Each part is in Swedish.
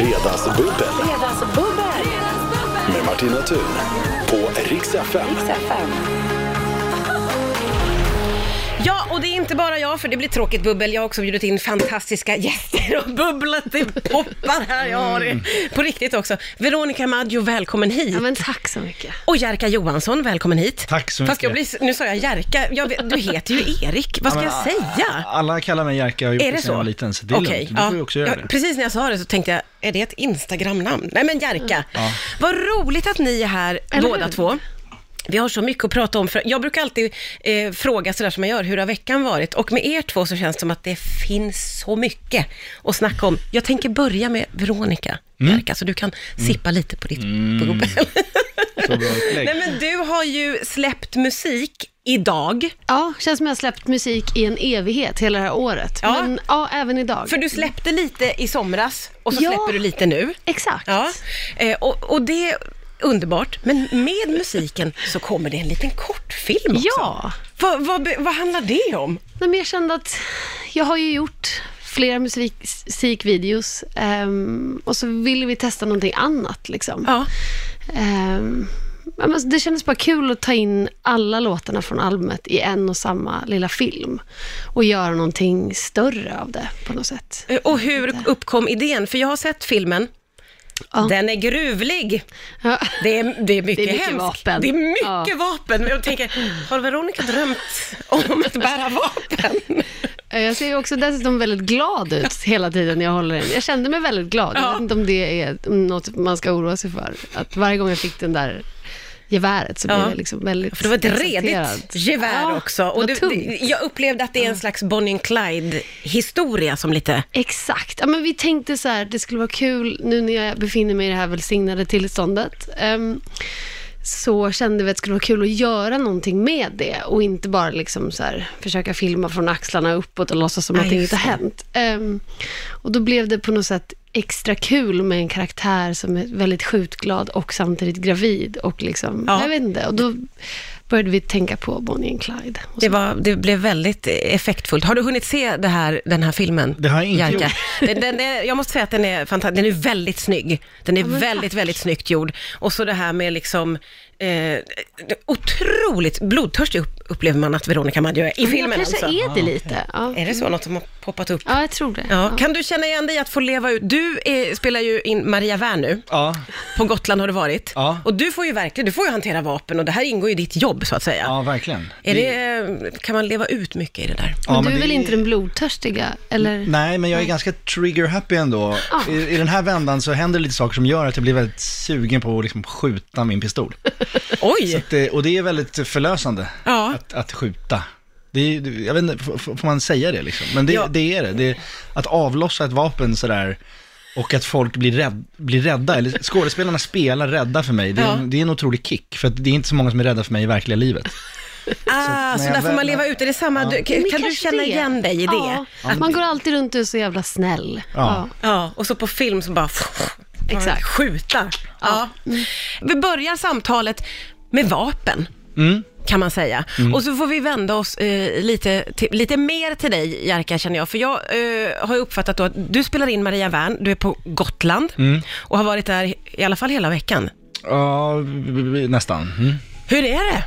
Fredagsbubbel Fredagsbubbel. med Martina Thun på Rix FM. Och det är inte bara jag, för det blir tråkigt bubbel. Jag har också bjudit in fantastiska gäster och bubblet det poppar här. Jag har det på riktigt också. Veronica Maggio, välkommen hit. Ja, men tack så mycket. Och Jerka Johansson, välkommen hit. Tack så Fast jag mycket. blir, nu sa jag Jerka, jag, du heter ju Erik. Vad ska Ja, jag men, säga? Alla kallar mig Jerka, jag har gjort Är det det sedan jag så? var liten, så det är Okej, lugnt. Du får ju också göra ja, det. Precis när jag sa det så tänkte jag, är det ett Instagram-namn? Nej men Jerka, vad roligt att ni är här Eller båda hur? två. Vi har så mycket att prata om, för jag brukar alltid eh, fråga sådär som jag gör, hur har veckan varit? Och med er två så känns det som att det finns så mycket att snacka om. Jag tänker börja med Veronica, Mm. Jerka, så du kan sippa lite på ditt bubbel. Upplägg. Nej men du har ju släppt musik idag, Ja, känns som jag har släppt musik i en evighet hela det här året. Ja. Men ja, även idag. för du släppte lite i somras och så Ja. släpper du lite nu. Exakt. Ja, eh, och, och det underbart. Men med musiken så kommer det en liten kortfilm också. Ja. Vad, vad, vad handlar det om? Nej, men jag kände att jag har ju gjort flera musik- musikvideos ehm, och så ville vi testa någonting annat. Liksom. Ja. Men det kändes bara kul att ta in alla låtarna från albumet i en och samma lilla film och göra någonting större av det på något sätt. Eh, Och hur uppkom idén? För jag har sett filmen. Ja. Den är gruvlig. Ja. Det är, det är mycket, Det är mycket hemskt. vapen. Det är mycket Ja. vapen. Jag tänker, har Veronica drömt om att bära vapen? Jag ser också dessutom väldigt glad ut hela tiden när jag håller den. Jag kände mig väldigt glad. Jag Ja. vet inte om det är något man ska oroa sig för. Att varje gång jag fick den där geväret så Ja. blev jag liksom väldigt För det var ett redigt gevär Ja, också. Och det, jag upplevde att det är en slags Bonnie and Clyde-historia som lite... Exakt. Ja, men vi tänkte så här, det skulle vara kul nu när jag befinner mig i det här välsignade tillståndet. ehm, så kände vi att det skulle vara kul att göra någonting med det och inte bara liksom så här, försöka filma från axlarna uppåt och låtsas som att inte har hänt. Ehm, och då blev det på något sätt extra kul med en karaktär som är väldigt skjutglad och samtidigt gravid och liksom, Ja. jag vet inte. Och då började vi tänka på Bonnie and Clyde. Och Det, var, det blev väldigt effektfullt. Har du hunnit se det här, den här filmen? Det har jag inte Jerka? gjort. Den, den är, jag måste säga att den är fantastisk. Den är väldigt snygg. Den är men väldigt, tack. väldigt snyggt gjord. Och så det här med liksom eh, otroligt blodtörstig upp, upplever man att Veronica Maggio är i Men filmen jag kanske alltså. är det lite. Ja. Är det så? Något som har poppat upp? Ja, jag tror det. Ja. Kan du känna igen dig att få leva ut? Du är, spelar ju in Maria Wern nu. Ja, På Gotland har du varit. Ja. Och du får ju verkligen, du får ju hantera vapen och det här ingår ju i ditt jobb så att säga. ja verkligen. Är det, kan man leva ut mycket i det där? Ja, Men du men är väl det- inte den blodtörstiga? Eller? Nej, men jag är ganska trigger-happy ändå. Ja. I, I den här vändan så händer det lite saker som gör att jag blir väldigt sugen på att liksom skjuta min pistol. Så Oj! att det, och det är väldigt förlösande Ja. Att, att skjuta. Det är, jag vet inte, får, man säga det liksom? Men det, Ja. det är det. det är, att avlossa ett vapen sådär och att folk blir, rädd, blir rädda, eller skådespelarna spelar rädda för mig. Det är, Ja. en, det är en otrolig kick, för att det är inte så många som är rädda för mig i verkliga livet. Ah, så, jag där får man leva ut. Är det samma? Du, kan du känna det. igen dig i det? Ja, Att- man går alltid runt och är så jävla snäll. Ja. Ja, och så på film så bara Exakt. skjuta. Ja. Vi börjar samtalet med vapen. Mm. Kan man säga. Och så får vi vända oss eh, lite, till, lite mer till dig, Jerka, känner jag. För jag eh, har ju uppfattat då att du spelar in Maria Wern, du är på Gotland Mm. och har varit där i alla fall hela veckan. Ja, nästan. Mm. Hur är det?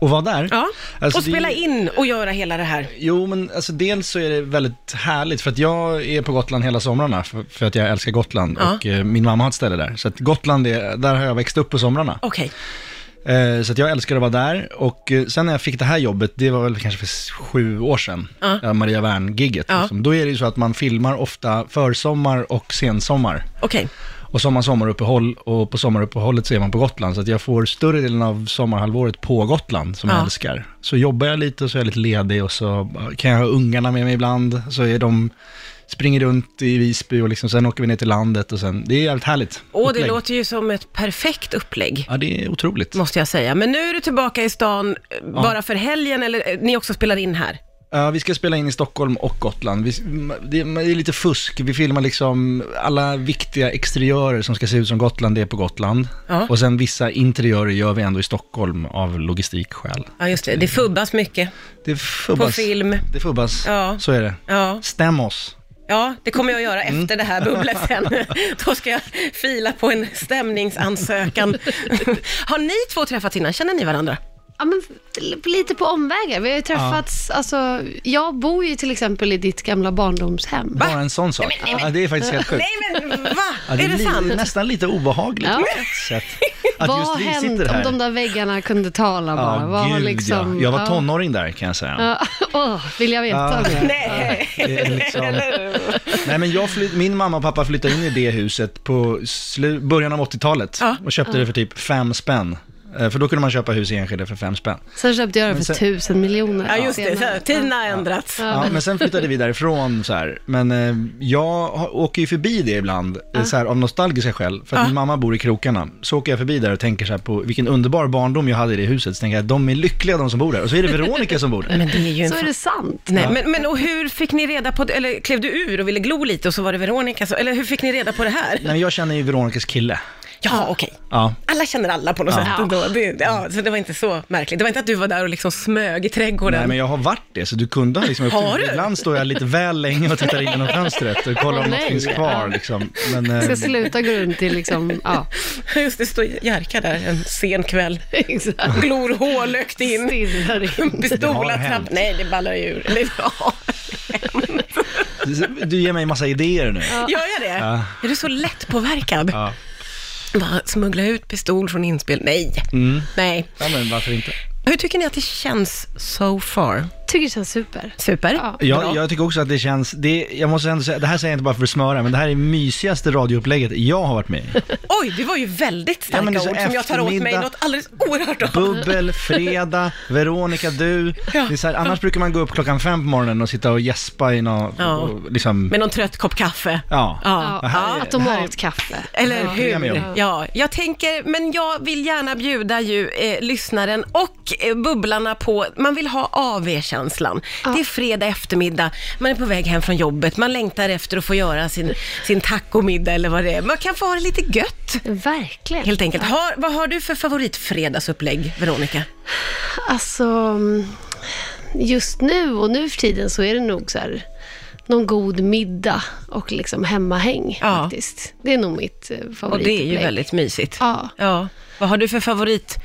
Och vad där? Ja, Alltså, och det- spela in och göra hela det här. Jo, men alltså dels så är det väldigt härligt för att jag är på Gotland hela somrarna för, för att jag älskar Gotland Ja. och eh, min mamma har ett ställe där. Så att Gotland, är, där har jag växt upp på somrarna. Okej. Eh, så att jag älskar att vara där och eh, sen när jag fick det här jobbet, det var väl kanske för sju år sedan, ja. Maria Wern-gigget. Ja. Liksom. Då är det ju så att man filmar ofta försommar och sensommar. Okej. Och så har man sommaruppehåll och på sommaruppehållet så är man på Gotland. Så att jag får större delen av sommarhalvåret på Gotland som Ja. jag älskar. Så jobbar jag lite och så är jag lite ledig och så kan jag ha ungarna med mig ibland. Så är de, springer runt i Visby och liksom, sen åker vi ner till landet och sen, det är jävligt härligt. Och det låter ju som ett perfekt upplägg. Ja, det är otroligt. Måste jag säga. Men nu är du tillbaka i stan eh, bara för helgen eller eh, ni också spelar in här? Ja, vi ska spela in i Stockholm och Gotland. Vi, det, är- lite fusk. Vi filmar liksom alla viktiga exteriörer som ska se ut som Gotland, det är på Gotland. Ja. Och sen vissa interiörer gör vi ändå i Stockholm av logistikskäl. Ja, just det. Det fubbas mycket Det på fubbas. film. Det fubbas. Ja. Så är det. Ja. Stäm oss. Ja, det kommer jag att göra Mm. efter det här bubblet sen. Då ska jag fila på en stämningsansökan. Har ni två träffats innan? Känner ni varandra? Ja, men lite på omvägar. Vi har ju träffats, alltså, jag bor ju till exempel i ditt gamla barndomshem. Bara en sån sak. Ja, det är faktiskt helt sjukt. Nej men va? Ja, är det li- sant? nästan lite obehagligt Ja. på ett sätt. Att Vad just har vi hänt sitter här. om de där väggarna kunde tala bara? Ja, Vad har gud liksom, ja. Jag var ja. tonåring där kan jag säga. Ja, åh, vill jag veta Ja. mer? Nej. Det är liksom... Nej, men jag flytt, min mamma och pappa flyttade in i det huset på slu, början av 80-talet Ja. och köpte det för typ fem spänn. Eh, För då kunde man köpa hus i Enskede för fem spänn. Sen köpte jag det för sen- tusen miljoner. Ja just det, senare. tiden har ändrats. Ja, men sen flyttade vi därifrån så här. Men eh, jag åker ju förbi det ibland, eh, så här, av nostalgiska skäl. För att Ja. min mamma bor i krokarna. Så åker jag förbi där och tänker så här på vilken underbar barndom jag hade i det huset. Så tänker jag, de är lyckliga de som bor där. Och så är det Veronica som bor där. Men det är ju en Så är det sant. Nej, men, men och hur fick ni reda på det? Eller klev du ur och ville glo lite och så var det Veronica? Så, eller hur fick ni reda på det här? Nej, jag känner ju Veronicas kille. Ja, okej. Ja. Alla känner alla på något Ja. sätt ändå. Det, ja, så det var inte så märkligt. Det var inte att du var där och liksom smög i trädgården. Nej, men jag har varit det, så du kunde ha liksom... Har du? Ibland står jag lite väl länge och tittar in genom fönstret och kollar om något finns kvar liksom. Men, eh, Ska sluta gå runt till liksom, ja, Just det, står Jerka där en sen kväll. exakt. Glor hålögt in. Stirrar in. Det har Pistola hänt. trapp. Nej, det ballar ju ur. Eller, ja. du ger mig massa idéer nu. Gör jag det? Ja. Är du så lättpåverkad? Ja. Bara smuggla ut pistol från inspel? Nej. Mm. Nej. ja, men varför inte? Hur tycker ni att det känns so far? Tycker det känns super. Super? Ja. Jag, jag tycker också att det känns, det, jag måste ändå säga, det här säger jag inte bara för att smöra, men det här är mysigaste radioupplägget jag har varit med i. Oj, det var ju väldigt starka Ja, men det är så ord som jag tar åt mig eftermiddag. något alldeles oerhört av. Bubbel, fredag, Veronica, du. Det är så här, annars brukar man gå upp klockan fem på morgonen och sitta och gäspa i något, Ja. och liksom, Med någon trött kopp kaffe. ja. Ja. Ja, här är- automatkaffe. Eller Ja, det hur? om. Ja, jag tänker, men jag vill gärna bjuda ju eh, lyssnaren och eh, bubblarna på, man vill ha AV-känslan. Det är fredag eftermiddag, man är på väg hem från jobbet, man längtar efter att få göra sin, sin tacomiddag eller vad det är. Man kan få ha det lite gött, Verkligen. helt enkelt. Har, vad har du för favoritfredagsupplägg, Veronica? Alltså, just nu och nu för tiden så är det nog så här, någon god middag och liksom hemmahäng Ja. faktiskt. Det är nog mitt eh, Och favoritupplägg. det är ju väldigt mysigt. Ja. Ja. Vad har du för favorit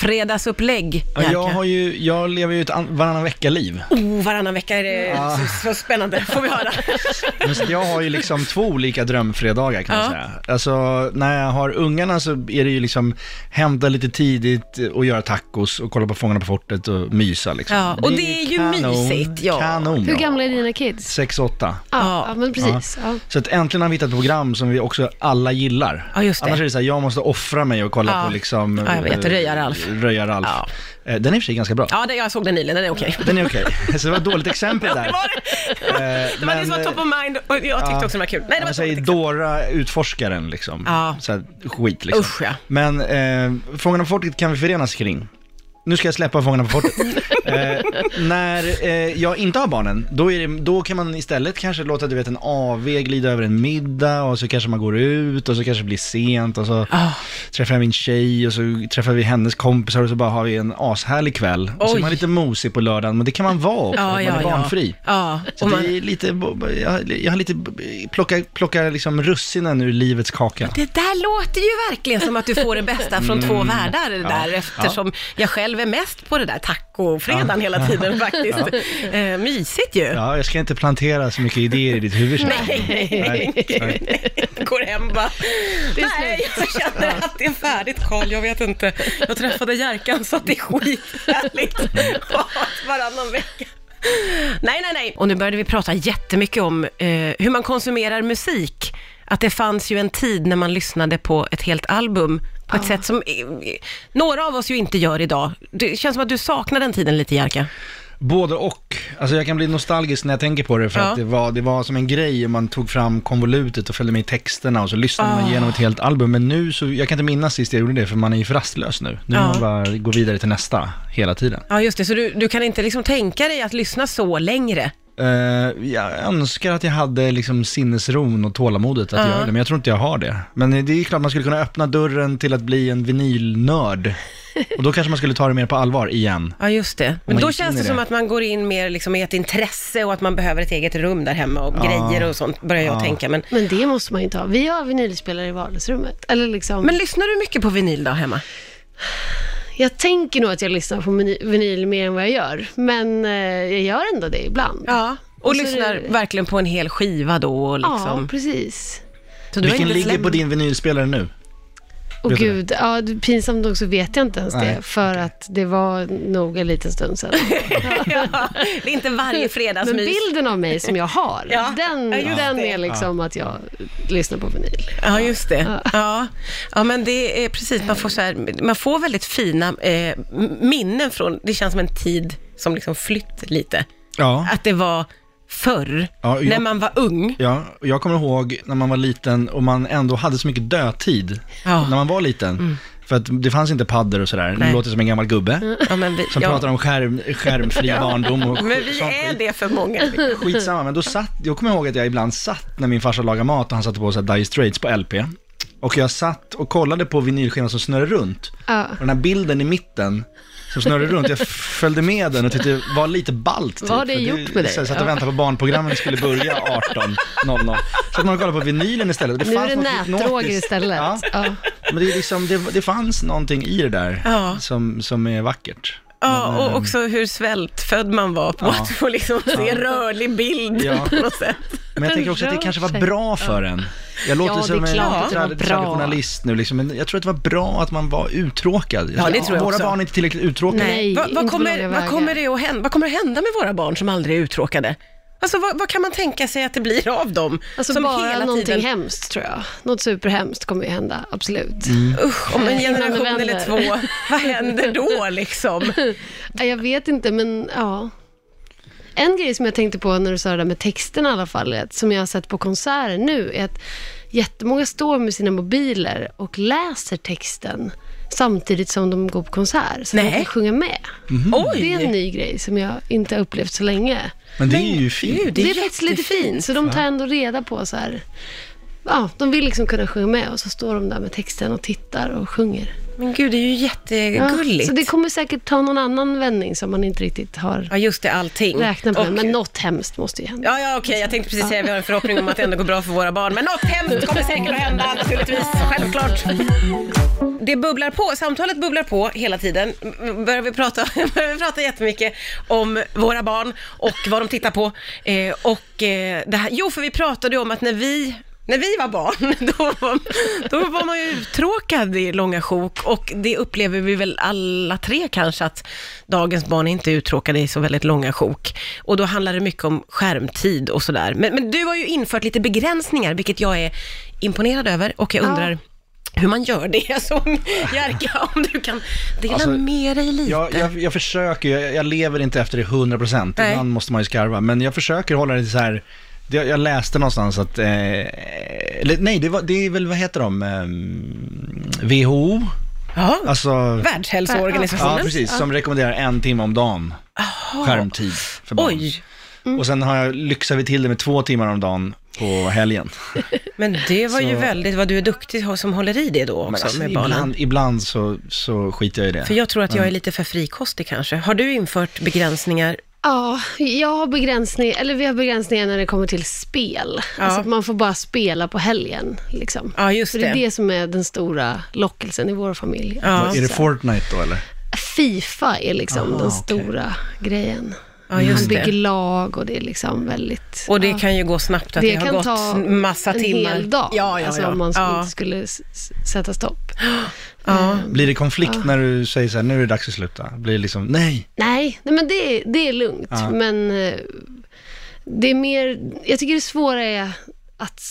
fredagsupplägg, Ja, jag, har ju, jag lever ju ett an- varannan vecka-liv. Oh, varannan vecka är det så, så spännande, får vi höra. Men jag har ju liksom två olika drömfredagar kan man Ja. säga. Alltså när jag har ungarna så är det ju liksom hämta lite tidigt och göra tacos och kolla på Fångarna på fortet och mysa liksom. Ja, och det är ju mysigt, ja. Kanon. Hur ja. gamla är dina kids? Sex, åtta. Ja, Ja. ja men precis. Ja. Så att äntligen har vi hittat ett program som vi också alla gillar. Ja, just det. Annars är det så här, jag måste offra mig och kolla Ja. på liksom... Ja, jag vet. eh, Röja-Ralf. Röja-Ralf. Ja. Eh, Den är i och för sig ganska bra. Ja, det, jag såg den nyligen, den är okej. Den är okej. Så det var ett dåligt exempel där. Det var det. Eh, Det var det som var top of mind och jag tyckte ja. också den var kul. Nej, det var säger. Dora utforskaren liksom. Ja. Så här, skit liksom. Usch ja. Men eh, Fångarna på fortet kan vi förenas kring. Nu ska jag släppa Fångarna på fortet. eh, när eh, jag inte har barnen, då, är det, då kan man istället kanske låta du vet, en AV glida över en middag och så kanske man går ut och så kanske det blir sent och så Ah. träffar jag min tjej och så träffar vi hennes kompisar och så bara har vi en ashärlig kväll. Och så är man lite mosig på lördagen, men det kan man vara Ja, att ja, man är ja. barnfri. Ja, Så och man, det är lite, jag, jag har lite, plocka, plocka liksom russinen ur livets kaka. det där låter ju verkligen som att du får det bästa från två världar där, eftersom jag själv är mest på det där tacofredagen hela tiden faktiskt. Eh, mysigt ju. Ja, jag ska inte plantera så mycket idéer i ditt huvud. jag. Nej. Nej, nej. Går hem bara, nej jag känner att det är färdigt Karl, jag vet inte. Jag träffade Jerkan så att det är skithärligt. Varannan vecka. Nej, nej, nej. Och nu började vi prata jättemycket om eh, hur man konsumerar musik. Att det fanns ju en tid när man lyssnade på ett helt album på ett sätt som eh, några av oss ju inte gör idag. Det känns som att du saknar den tiden lite, Jerka. Både och. Alltså jag kan bli nostalgisk när jag tänker på det för Ja. att det var, det var som en grej man tog fram konvolutet och följde med i texterna och så lyssnade man Ah. igenom ett helt album. Men nu så, jag kan inte minnas sist jag gjorde det för man är ju för rastlös nu. Nu Ja. man bara gå vidare till nästa hela tiden. Ja, just det. Så du, du kan inte liksom tänka dig att lyssna så längre? Eh, jag önskar att jag hade liksom sinnesron och tålamodet att Ja. göra det, men jag tror inte jag har det. Men det är klart man skulle kunna öppna dörren till att bli en vinylnörd Och då kanske man skulle ta det mer på allvar igen. Ja, just det. Men då känns i det som det. att man går in mer liksom i ett intresse och att man behöver ett eget rum där hemma och grejer och sånt, börjar jag Ja. tänka. Men, Men det måste man ju inte ha. Vi har vinylspelare i vardagsrummet. Eller liksom, men lyssnar du mycket på vinyl då hemma? Jag tänker nog att jag lyssnar på vinyl mer än vad jag gör. Men eh, jag gör ändå det ibland. Ja. Och, Och så är lyssnar det- verkligen på en hel skiva då och Ja, liksom. precis. Så Vilken ligger på din vinylspelare nu? Och gud, ja, pinsamt nog så vet jag inte ens Nej, det. För att det var nog en liten stund sedan. ja, det är inte varje Men fredagsmys. bilden av mig som jag har, Ja, den, ja, just den det. är liksom att jag lyssnar på vinyl. Ja, just det. Ja. ja, men det är precis, man får, så här, man får väldigt fina eh, minnen från, det känns som en tid som liksom flytt lite. Ja. Att det var förr, Ja, jag- när man var ung. Ja, och jag kommer ihåg när man var liten och man ändå hade så mycket dödtid Ja. när man var liten. För att det fanns inte paddor och sådär. Nej. Det låter som en gammal gubbe Ja, men vi, som ja. pratar om skärm, skärmfri barndom och Men vi sånt är det för många. Skitsamma, men då satt, jag kommer ihåg att jag ibland satt när min farsa lagade mat och han satte på sig Dire Straits på LP. Och jag satt och kollade på vinylskivan som snurrade runt. Ja. Och den här bilden i mitten som snurrade runt, jag följde med den och tyckte det var lite ballt. Typ. Vad har det gjort med dig? Jag satt och väntade på barnprogrammen skulle börja 18.00. Så att man kollade på vinylen istället. Det Nu är det nätdroger istället. Ja, Ja. men det, är liksom, det, det fanns någonting i det där som, som är vackert. Ja, och också hur svältfödd man var på Ja. att få liksom se rörlig bild Ja. på något sätt. Men jag tänker också att det kanske var bra för en. Jag låter Ja, som en trad- traditionalist nu, liksom, men jag tror att det var bra att man var uttråkad. Ja, det tror jag Våra också. barn är inte tillräckligt uttråkade. Nej. vad, vad, inte på kommer, vägar. kommer det att hända, vad kommer att hända med våra barn som aldrig är uttråkade? Alltså vad, vad kan man tänka sig att det blir av dem? Alltså som bara hela någonting tiden, hemskt tror jag. Något superhemskt kommer ju hända, absolut. Mm. usch, om en generation eller två, vad händer då liksom? Ja, Jag vet inte, men ja. En grej som jag tänkte på när du sa det där med texten i alla fall, som jag har sett på konserter nu, är att jättemånga står med sina mobiler och läser texten samtidigt som de går på konsert, så Nej. de kan sjunga med. Oj! Det är en ny grej som jag inte har upplevt så länge. Men det är ju fint. Gud, Det det är, är faktiskt lite fint, så de tar ändå reda på så här, ja, de vill liksom kunna sjunga med och så står de där med texten och tittar och sjunger. Men gud, det är ju Ja, jättegulligt. så det kommer säkert ta någon annan vändning som man inte riktigt har Ja, just det, allting. räknat med, Och- men något hemskt måste ju hända. Ja, ja, okej, jag tänkte precis säga att vi har en förhoppning om att det ändå går bra för våra barn. Men något hemskt kommer säkert att hända naturligtvis, självklart. Det bubblar på, samtalet bubblar på hela tiden. Börjar vi prata, börjar vi prata jättemycket om våra barn och vad de tittar på. Eh, och eh, det här, jo, för vi pratade ju om att när vi när vi var barn, då var, då var man ju uttråkad i långa sjok och det upplever vi väl alla tre kanske att dagens barn är inte uttråkade i så väldigt långa sjok. Och då handlar det mycket om skärmtid och sådär. Men, men du har ju infört lite begränsningar, vilket jag är imponerad över och jag Ja. undrar hur man gör det. Så Jerka, om du kan dela Alltså, med dig lite. Jag, jag, jag försöker, jag, jag lever inte efter det 100%, Nej. ibland måste man ju skarva, men jag försöker hålla det så här. Jag läste någonstans att, eh, eller nej, det, var, det är väl, vad heter de, eh, WHO? ja, Alltså, Världshälsoorganisationen. ja precis, som rekommenderar en timme om dagen skärmtid för barn. Oj, Och sen har jag lyxat vi till det med två timmar om dagen på helgen. men det var ju Så- väldigt, vad du är duktig som håller i det då också alltså, med barnen. ibland, ibland så, så skiter jag i det. För jag tror att jag är lite för frikostig kanske. Har du infört begränsningar? Ja, jag har begränsning, eller vi har begränsningar när det kommer till spel. Ja. Alltså att man får bara spela på helgen. Liksom. Ja, just För det är det. det som är den stora lockelsen i vår familj. Ja. Är det Fortnite då eller? Fifa är liksom Aha, den stora grejen. Ja, just Man bygger det. lag och det är liksom väldigt... Och det ja. kan ju gå snabbt att det, det har kan gått ta massa en timmar. hel dag, Ja, ja, alltså ja. om man ja. inte skulle sätta stopp. ja. Blir det konflikt när du säger så här, nu är det dags att sluta? Blir det liksom, nej, Nej, nej men det, är- det är lugnt. Ja. Men eh, det är mer, jag tycker det svåra är att,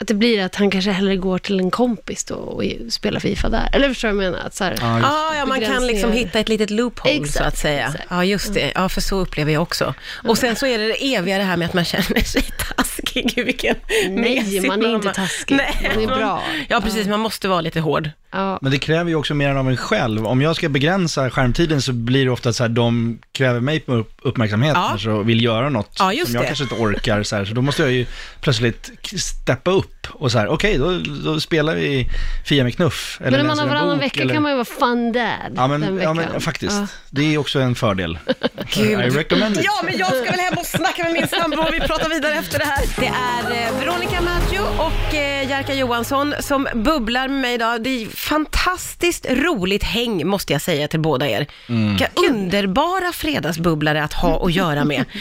att det blir att han kanske hellre går till en kompis då och spelar Fifa där. Eller förstår du vad jag menar? Att så här, Ja, just Ja, man kan liksom hitta ett litet loophole så Exakt, att säga. exakt. Ja, just det. Ja, för så upplever jag också. Och sen så är det det eviga det här med att man känner sig taskig. Gud, Vilken Nej, man är mamma. inte taskig. Nej, Man är bra. Ja, precis. Man måste vara lite hård. ja, Men det kräver ju också mer av en själv. Om jag ska begränsa skärmtiden så blir det ofta så här, de kräver mig på upp- uppmärksamhet Ja. och vill göra något Ja, som jag det. kanske inte orkar så här. Så då måste jag ju plötsligt steppa upp och så här, okej, då, då spelar vi Fia med knuff. Eller Men om man har varannan bok, vecka eller... kan man ju vara fun dad Ja men, ja, men faktiskt, Ja. det är också en fördel. I recommend it. Ja, men jag ska väl hem och snacka med min sambo och vi pratar vidare efter det här. Det är eh, Veronica Maggio och eh, Jerka Johansson som bubblar med mig idag. Det är fantastiskt roligt häng måste jag säga till båda er. Vilka underbara fredagsbubblare att ha att göra med.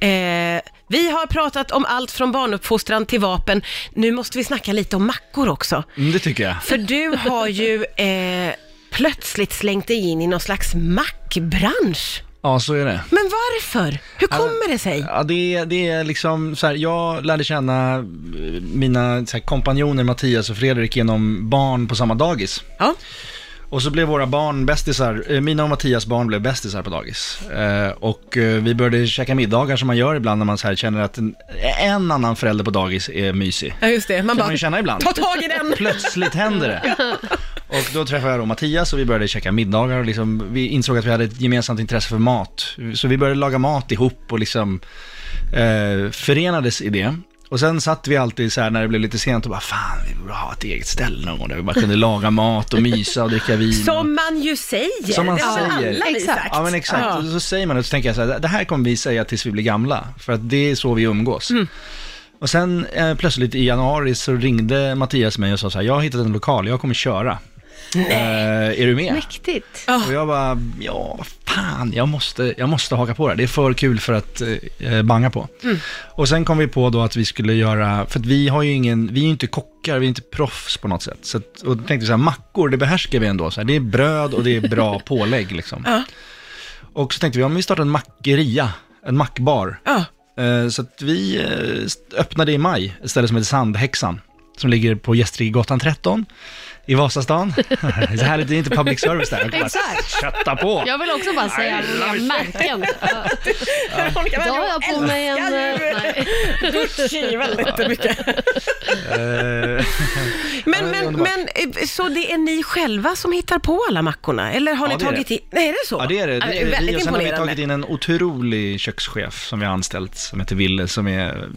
Eh, vi har pratat om allt från barnuppfostran till vapen. Nu måste vi snacka lite om mackor också. Mm, det tycker jag. För du har ju eh, plötsligt slängt dig in i någon slags mackbransch. Ja, så är det. Men varför? Hur kommer det sig? Ja, det, är- det är liksom så här, jag lärde känna eh, mina så här, kompanjoner Mattias och Fredrik genom barn på samma dagis. Ja. Och så blev våra barn bästisar, eh, mina och Mattias barn blev bästisar på dagis. Eh, och eh, vi började käka middagar som man gör ibland när man så här känner att en, en annan förälder på dagis är mysig. Ja, just det. Man kan bara, man ju känna ibland. ta tag i den! Plötsligt händer det. Och då träffade jag då Mattias och vi började käka middagar och liksom, vi insåg att vi hade ett gemensamt intresse för mat. Så vi började laga mat ihop och liksom eh, förenades i det. Och sen satt vi alltid så här när det blev lite sent och bara fan, vi borde ha ett eget ställe någon gång där vi bara kunde laga mat och mysa och dricka vin. Som man ju säger. Som man det säger. alla vi Exakt. sagt. Ja men exakt, Ja. och så säger man det och så tänker jag så här, det här kommer vi säga tills vi blir gamla, för att det är så vi umgås. Mm. Och sen eh, plötsligt i januari så ringde Mattias mig och sa så här, jag har hittat en lokal, jag kommer köra. Eh, är du med? Mäktigt. Och jag bara, ja, fan, jag måste, jag måste haka på det här. Det är för kul för att eh, banga på. Och sen kom vi på då att vi skulle göra, för att vi har ju ingen, vi är ju inte kockar, vi är inte proffs på något sätt. Så att, och då tänkte vi så här, mackor, det behärskar vi ändå. Så här, det är bröd och det är bra pålägg liksom. Ja. Och så tänkte vi, om vi startar en mackeria, en mackbar. Ja. Eh, Så att vi eh, öppnade i maj ett ställe som heter Sandhäxan, som ligger på Gästrikegatan 13 i Vasastan. det är så det är inte public service där. Bara Exakt. kötta på. Jag vill också bara säga många märken. Ja. Idag har jag på mig en... älskar eh. Gucci väldigt mycket. Eh, Men, men, men, eh, så det är ni själva som hittar på alla mackorna? Eller har Ja, ni tagit det. in... Nej, är det så? Ja, det är det. det, är det. väldigt Vi, sen har vi tagit in en otrolig kökschef som vi har anställt, som heter Ville, som är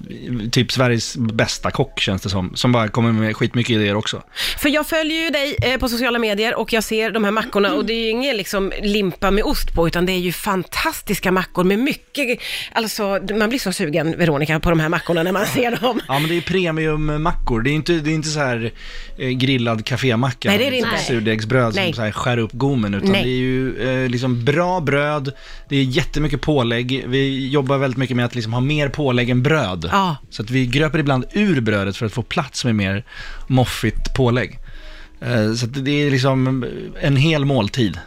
typ Sveriges bästa kock, känns det som. Som bara kommer med skitmycket idéer också. För jag följer ju dig eh, på sociala medier och jag ser de här mackorna och det är ju ingen liksom limpa med ost på, utan det är ju fantastiska mackor med mycket, alltså man blir så sugen, Veronica, på de här mackorna när man ser dem. Ja, men det är premiummackor. Det är inte, det är inte så här eh, grillad kafémacka Nej, det är det med inte. surdegsbröd Nej. som så här skär upp gommen, utan Nej. det är ju eh, liksom bra bröd, det är jättemycket pålägg. Vi jobbar väldigt mycket med att liksom ha mer pålägg än bröd. Ja. Så att vi gröper ibland ur brödet för att få plats med mer moffigt pålägg. Eh, Så att det är liksom en hel måltid.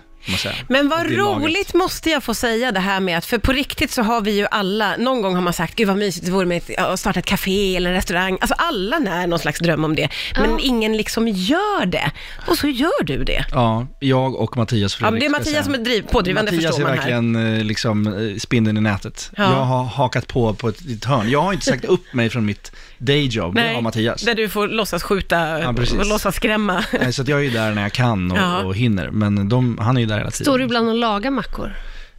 Men vad är roligt måste jag få säga det här med att, för på riktigt så har vi ju alla, någon gång har man sagt, gud vad mysigt det vore med ett- att starta ett café eller en restaurang. Alltså alla när någon slags dröm om det, men Ja. ingen liksom gör det. Och så gör du det. Ja, jag och Mattias Ja, Fredrik. men det är Mattias som är driv, pådrivande Mattias förstår är man här. verkligen eh, liksom eh, spindeln i nätet. Ja. Jag har hakat på på ett litet hörn. Jag har inte sagt upp mig från mitt dayjob, det har Mattias. där du får låtsas skjuta Ja, och låtsas skrämma. Nej, Så att jag är ju där när jag kan och, Ja. och hinner, men de, han är ju där hela tiden. Står du ibland och lagar mackor?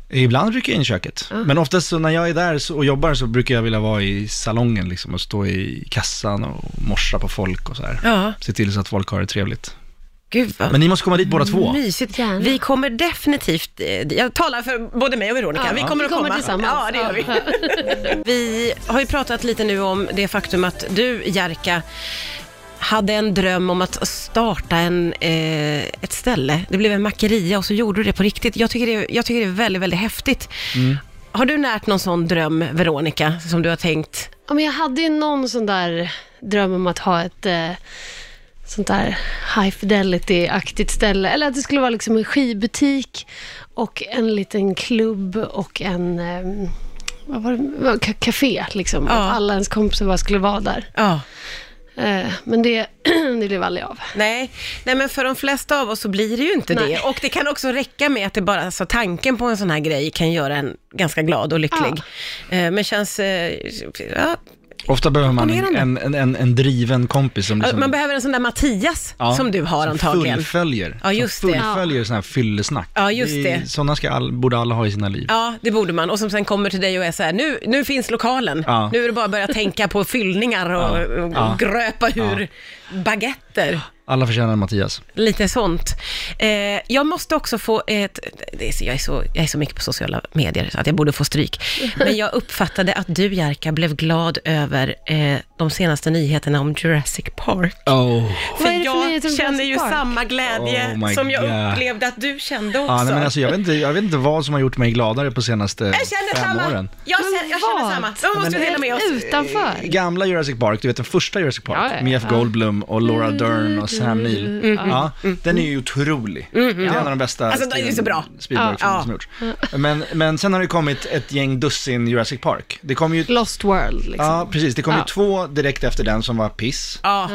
Ibland rycker jag in i köket, men oftast så när jag är där och jobbar så brukar jag vilja vara i salongen liksom och stå i kassan och morsa på folk och så här. Ja, Se till så att folk har det trevligt. gud vad Men ni måste komma dit båda två. mysigt. Gärna. Vi kommer definitivt, eh, jag talar för både mig och Veronica, Ja, vi kommer vi att kommer komma. tillsammans. Ja, det gör vi. Vi har ju pratat lite nu om det faktum att du, Jerka, hade en dröm om att starta en, eh, ett ställe. Det blev en mackeria och så gjorde du det på riktigt. Jag tycker det, jag tycker det är väldigt, väldigt häftigt. Har du närt någon sån dröm, Veronica, som du har tänkt? Ja, men jag hade ju någon sån där dröm om att ha ett eh, sånt där high fidelity-aktigt ställe. Eller att det skulle vara liksom en skivbutik och en liten klubb och en eh, vad var det? Café. Liksom. Ja. Att alla ens kompisar bara skulle vara där. Ja. Eh, men det, det blev aldrig av. Nej, nej, men för de flesta av oss så blir det ju inte Nej. det. Och det kan också räcka med att det bara, alltså tanken på en sån här grej kan göra en ganska glad och lycklig. Eh, Men känns, eh, ja, Ofta behöver man en, en, en, en driven kompis som liksom... Man behöver en sån där Mattias Ja, som du har antagligen. Fullföljer. Ja, just som det. fullföljer sådana här fyllesnack. Ja, just är- det. Sådana ska all, borde alla ha i sina liv. Ja, det borde man. Och som sen kommer till dig och är så här, nu, nu finns lokalen. Ja. Nu är det bara att börja tänka på fyllningar och, Ja. och Ja. gröpa ur baguetter. Alla förtjänar en Mattias. Lite sånt. Eh, jag måste också få ett... Det är så, jag, är så, jag är så mycket på sociala medier så att jag borde få stryk. Men jag uppfattade att du, Jerka, blev glad över eh, de senaste nyheterna om Jurassic Park. Oh. Vad är det för jag känner ju Park? samma glädje Oh som jag God. upplevde att du kände också. Ja, nej, men alltså, jag, vet inte, jag vet inte vad som har gjort mig gladare på senaste jag känner fem samma. åren. Jag, Men känner, jag känner samma. Då måste vi dela med oss. Utanför? Gamla Jurassic Park, du vet den första Jurassic Park, Ja, ja, med Jeff. Goldblum och Laura Dern och Sam Neill. Ja, den är ju otrolig. Det är en av de bästa Alltså, det är så bra. Spielberg-filmerna Ja. som gjorts. Men, men sen har det kommit ett gäng dussin Jurassic Park. Det kom ju, Lost World liksom. ja precis, det kom ju Ja. två direkt efter den som var piss. Ja.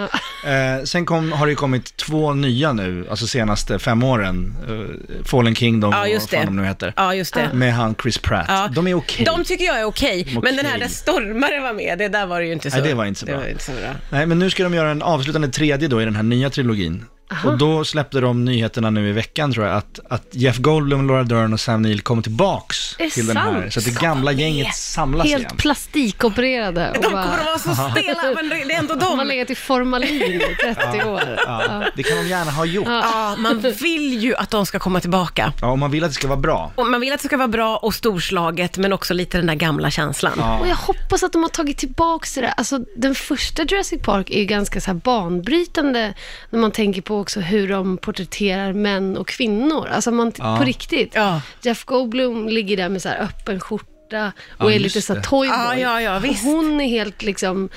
Eh, sen kom, har det kommit två nya nu, alltså senaste fem åren. Eh, Fallen Kingdom Ja, och just vad fan det. de nu heter. ja, just det. Med han Chris Pratt. Ja. De är okej. De tycker jag är okej, är men den här okej. där stormare var med, det där var det ju inte så. Nej, det var inte så bra. Det var inte så bra. Nej, men nu ska de göra en avslutande tredje då i den här nya trilogin. Och då släppte de nyheterna nu i veckan tror jag, att, att Jeff Goldblum, Laura Dern och Sam Neill kommer tillbaks till den här. sant? Så att det gamla gänget samlas igen. Helt plastikopererade. Och De bara, kommer att vara så stela, men det är ändå de har de. legat i formalin i 30 år. Ja, det kan de gärna ha gjort. Ja, man vill ju att de ska komma tillbaka. Ja, om man vill att det ska vara bra. Och man vill att det ska vara bra och storslaget, men också lite den där gamla känslan. Ja. Och jag hoppas att de har tagit tillbaka det där. Alltså, den första Jurassic Park är ju ganska så här banbrytande när man tänker på också hur de porträtterar män och kvinnor. Alltså man, Ja. på riktigt. Ja. Jeff Goldblum ligger där med så här öppen skjorta och Ja, är lite så här toyboy. Ja, ja, ja, Och visst. hon är helt liksom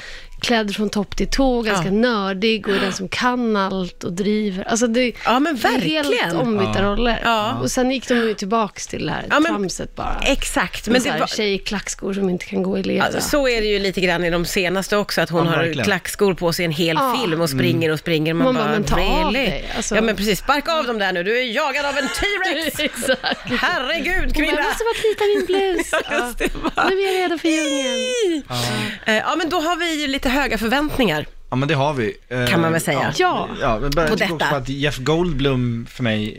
klädd från topp till tå, ganska Ja. nördig och är den som kan allt och driver. Alltså det, Ja, men det är helt verkligen. ombytta Ja. roller. Ja. Och sen gick de ju tillbaks till det här Ja, men- tramset bara. Exakt, Men men det här, var... tjej i klackskor som inte kan gå i leda. Alltså, så är det ju lite grann i de senaste också, att hon Ja, har verkligen. klackskor på sig en hel Ja. film och springer och springer. Man, Man bara, bara, men ta av really? dig, alltså. Ja men precis, sparka av dem där nu, du är jagad av en T-Rex! Exakt. Herregud Hon bara, kvinna! jag måste bara knyta min blus. Ja. Nu är jag redo för djungeln. Eh, Ja men då har vi ju lite höga förväntningar. Ja, men det har vi. Eh, Kan man väl säga. Ja. Ja, men bara, På jag tycker också detta. att Jeff Goldblum för mig,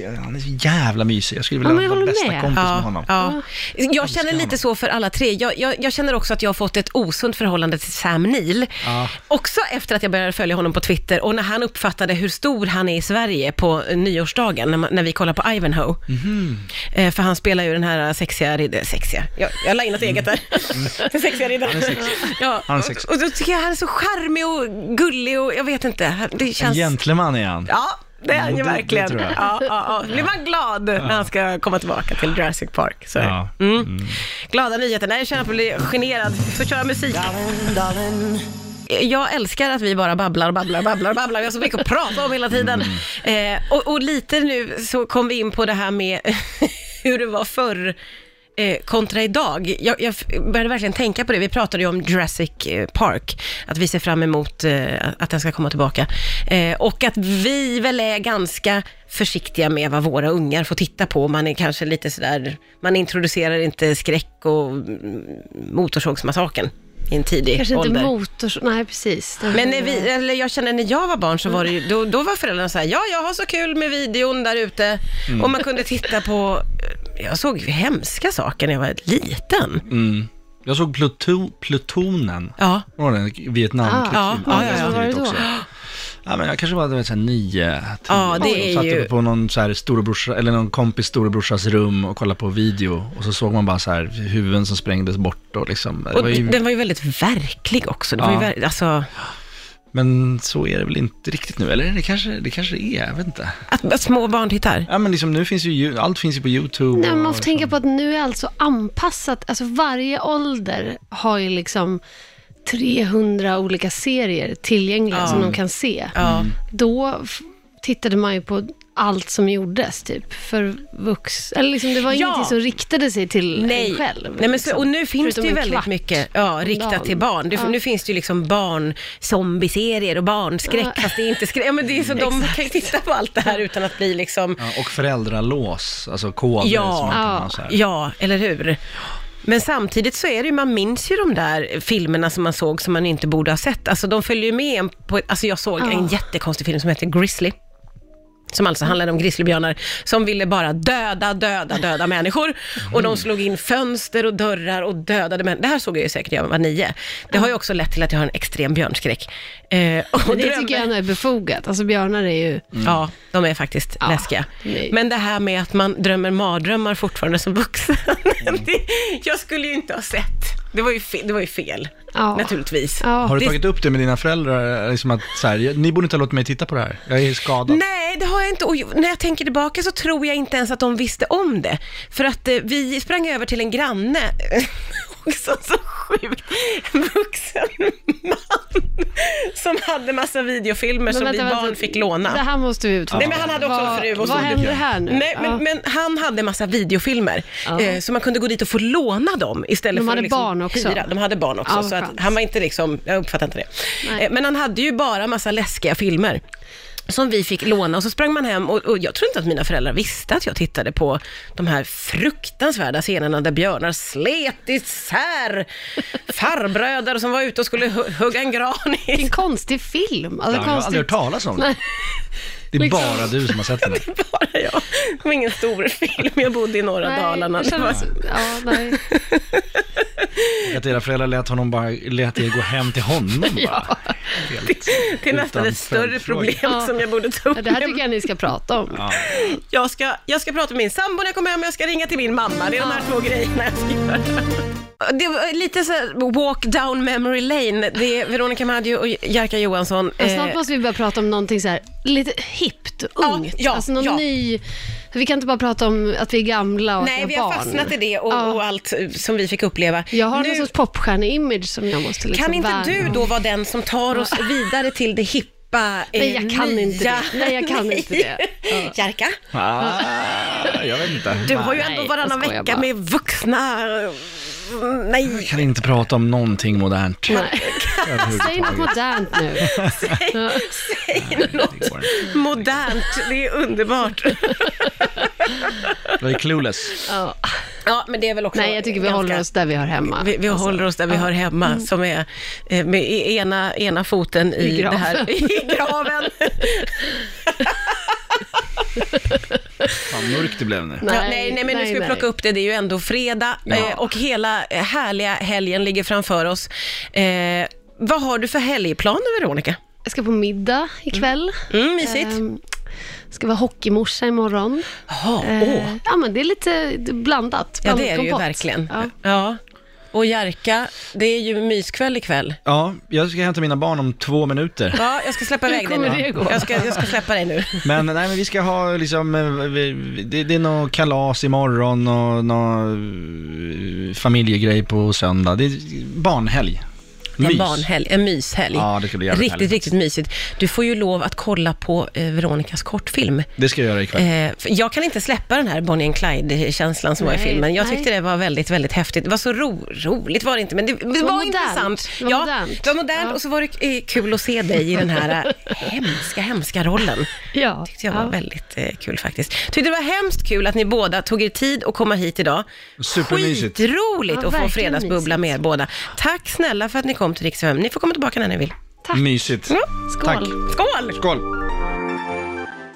är, han är så jävla mysig. Jag skulle Ja, vilja men jag vara bästa med. kompis med Ja, honom. ja. Jag känner honom. lite så för alla tre. Jag, jag, jag känner också att jag har fått ett osunt förhållande till Sam Neill. Ja. Också efter att jag började följa honom på Twitter och när han uppfattade hur stor han är i Sverige på eh, nyårsdagen, när, man, när vi kollar på Ivanhoe. Eh, för han spelar ju den här sexiga, ridd- sexiga, jag, jag la in något eget där. Den sexiga riddaren. Ja, Han är sexig. och, och då tycker jag han är så charmig och gullig och jag vet inte, det En känns... gentleman är han. Ja, det är han ju Det- det verkligen. tror jag. Ja, ja, ja. Blir man glad när han ska komma tillbaka till Jurassic Park. Så det. Ja. Mm. Glada nyheter. Nej, jag känner att jag blir generad. Så köra musik. Jag älskar att vi bara babblar, babblar, babblar, babblar. Vi har så mycket att prata om hela tiden. Eh, och, och lite nu så kom vi in på det här med hur det var förr eh, kontra idag. Jag, jag började verkligen tänka på det. Vi pratade ju om Jurassic eh, Park, att vi ser fram emot eh, att den ska komma tillbaka. Eh, och att vi väl är ganska försiktiga med vad våra ungar får titta på. Man är kanske lite sådär, man introducerar inte skräck och mm, Motorsågsmassakern i en tidig Kanske inte ålder. motors... Nej, precis. Men när vi, eller jag känner när jag var barn så var det ju, då, då var föräldrarna så här, ja jag har så kul med videon där ute. Och man kunde titta på, jag såg ju hemska saker när jag var liten. Mm. Jag såg Pluto, Plutonen. Ja. Var det en Vietnamkrigsfilm? Ah, ja, ja, ja. Då? också. Ja, men jag kanske var du vet, så här nio, tio. Ja, det är satt ju- uppe på någon så här storebrorsa, eller någon kompis storebrorsas rum och kollade på video. Och så såg man bara så här huvuden som sprängdes bort och liksom. Det Och var ju, den var ju väldigt verklig också. Det var ju Ja. ver- alltså, Men så är det väl inte riktigt nu, eller det kanske det kanske är, jag vet inte. att, att små barn tittar. Ja, men liksom nu finns ju, ju- allt finns ju på YouTube. Nej, men man får tänka liksom- på att nu är allt så anpassat. Alltså varje ålder har ju liksom 300 olika serier tillgängliga Ja. som de kan se. Ja. Då tittade man ju på allt som gjordes, typ, för vux... Eller liksom, det var Ja. ingenting som riktade sig till Nej, en själv. Nej men så, liksom. och nu finns Förutom det ju väldigt mycket ja, riktat dagen. till barn. Det, Ja. Nu finns det ju liksom barn zombieserier och barnskräck, Ja. fast det är inte skräck. Ja, men det är så, de kan ju titta på allt det här utan att bli liksom, Ja, och föräldralås, alltså koder Ja. som man kan Ja. ha så här. ja, eller hur? Men samtidigt så är det ju, man minns ju de där filmerna som man såg som man inte borde ha sett. Alltså de följer ju med en på, alltså jag såg en jättekonstig film som heter Grizzly. Som alltså handlade om grizzlybjörnar som ville bara döda, döda, döda människor. Och de slog in fönster och dörrar och dödade människor. Det här såg jag ju säkert när jag var nio. Det har ju också lett till att jag har en extrem björnskräck. Eh, och Men det drömde- tycker jag är befogat. Alltså björnar är ju... Ja, de är faktiskt Ja, läskiga. nej. Men det här med att man drömmer mardrömmar fortfarande som vuxen, det, jag skulle ju inte ha sett. Det var ju, fe, det var ju fel, Ja. naturligtvis. Ja. Har du Det- tagit upp det med dina föräldrar? Liksom att, så här, ni borde inte ha låtit mig titta på det här. Jag är skadad. Nej, det har jag inte. Och när jag tänker tillbaka så tror jag inte ens att de visste om det. För att eh, vi sprang över till en granne, också så sjukt, en vuxen man, som hade massa videofilmer som vänta, vi vänta. barn fick låna. Det här måste vi utforska. Nej, men han hade också vad, en fru och Vad så. händer här nu? Nej, Ja. men, men han hade massa videofilmer, Ja. eh, så man kunde gå dit och få låna dem istället De för hade att liksom barn också? hyra. De hade barn också, Ja, så att han var inte liksom, jag uppfattar inte det. Nej. Eh, men han hade ju bara massa läskiga filmer som vi fick låna och så sprang man hem och, och jag tror inte att mina föräldrar visste att jag tittade på de här fruktansvärda scenerna där björnar slet isär farbröder som var ute och skulle hu- hugga en gran i Vilken konstig film. Alltså, Ja, jag har aldrig hört talas om det. Det är Liksom. bara du som har sett den. här. bara jag. Det var ingen stor film, jag bodde i norra Nej, Dalarna. det Det var, kändes, ja, nej. Att era föräldrar lät honom bara, lät er gå hem till honom bara. Helt det är nästan ett större problem Ja. som jag borde ta upp. Ja, Det här tycker jag ni ska prata om. Ja. jag, ska, jag ska prata med min sambo när jag kommer hem och jag ska ringa till min mamma. Det är de här två grejerna jag ska göra. Det var lite så walk down memory lane. Det är Veronica Maggio och Jerka Johansson. Ja, Eh, snart måste vi börja prata om någonting så här lite hippt, Ja, ungt. ja, alltså någon ja. Vi kan inte bara prata om att vi är gamla och Nej, att vi har barn. fastnat i det och, Ja. och allt eh, som vi fick uppleva. Jag har Nu- någon sorts popstjärne-image som jag måste liksom Kan inte värna du då vara den som tar oss vidare till det hippa, eh, Nej, jag kan nya? inte det. Nej, jag kan inte det. Ja. Jerka, Ah, jag vet inte. du har ju Nej, ändå varannan vecka bara. med vuxna... Nej, Jag kan inte prata om någonting modernt. Säg något modernt nu. säg något modernt. Det är underbart. Jag är clueless. Ja. Ja, men det är väl också Nej, jag tycker vi ganska- håller oss där vi hör hemma. Vi, vi Alltså, håller oss där vi hör hemma, som är eh, med ena, ena foten i, I det här, i graven. Fan mörkt det blev nu. Nej, ja, nej, nej, men nu ska vi nej. plocka upp det. Det är ju ändå fredag Ja. eh, och hela härliga helgen ligger framför oss. Eh, vad har du för helgplaner, Veronica? Jag ska på middag ikväll. Mm, mysigt. Ehm, ska vara hockeymorsa imorgon. Jaha, Eh, åh. Ja, men det är lite blandat. Ja, det är det ju kompott. verkligen. Ja. Ja. Och Jerka, det är ju myskväll ikväll. Ja, jag ska hämta mina barn om två minuter. Ja, jag ska släppa iväg dig kommer nu. det gå? Jag ska, jag ska släppa dig nu. Men nej, men vi ska ha liksom, eh, vi- det, det är något kalas imorgon och någon eh, familjegrej på söndag. Det är barnhelg. En Mys. barnhelg, en myshelg. Ja, det ska bli jävligt Riktigt, härligt. riktigt mysigt. Du får ju lov att kolla på eh, Veronicas kortfilm. Det ska jag göra ikväll. Eh, för jag kan inte släppa den här Bonnie and Clyde-känslan som var i Nej, filmen. Jag nej. tyckte det var väldigt, väldigt häftigt. Det var så ro, roligt var det inte, men det, det var, var modernt. intressant. Det var ja, modernt. det var modernt Ja. och så var det eh, kul att se dig i den här eh, hemska, hemska rollen. Ja. tyckte jag var ja. väldigt eh, kul faktiskt. Tyckte det var hemskt kul att ni båda tog er tid att komma hit idag. Supermysigt. Skitroligt Ja, att få verkligen fredagsbubbla mysigt. med er båda. Tack snälla för att ni kom till Rix FM. Ni får komma tillbaka när ni vill. Tack. Mysigt. Ja. Skål. Tack. Skål! Skål!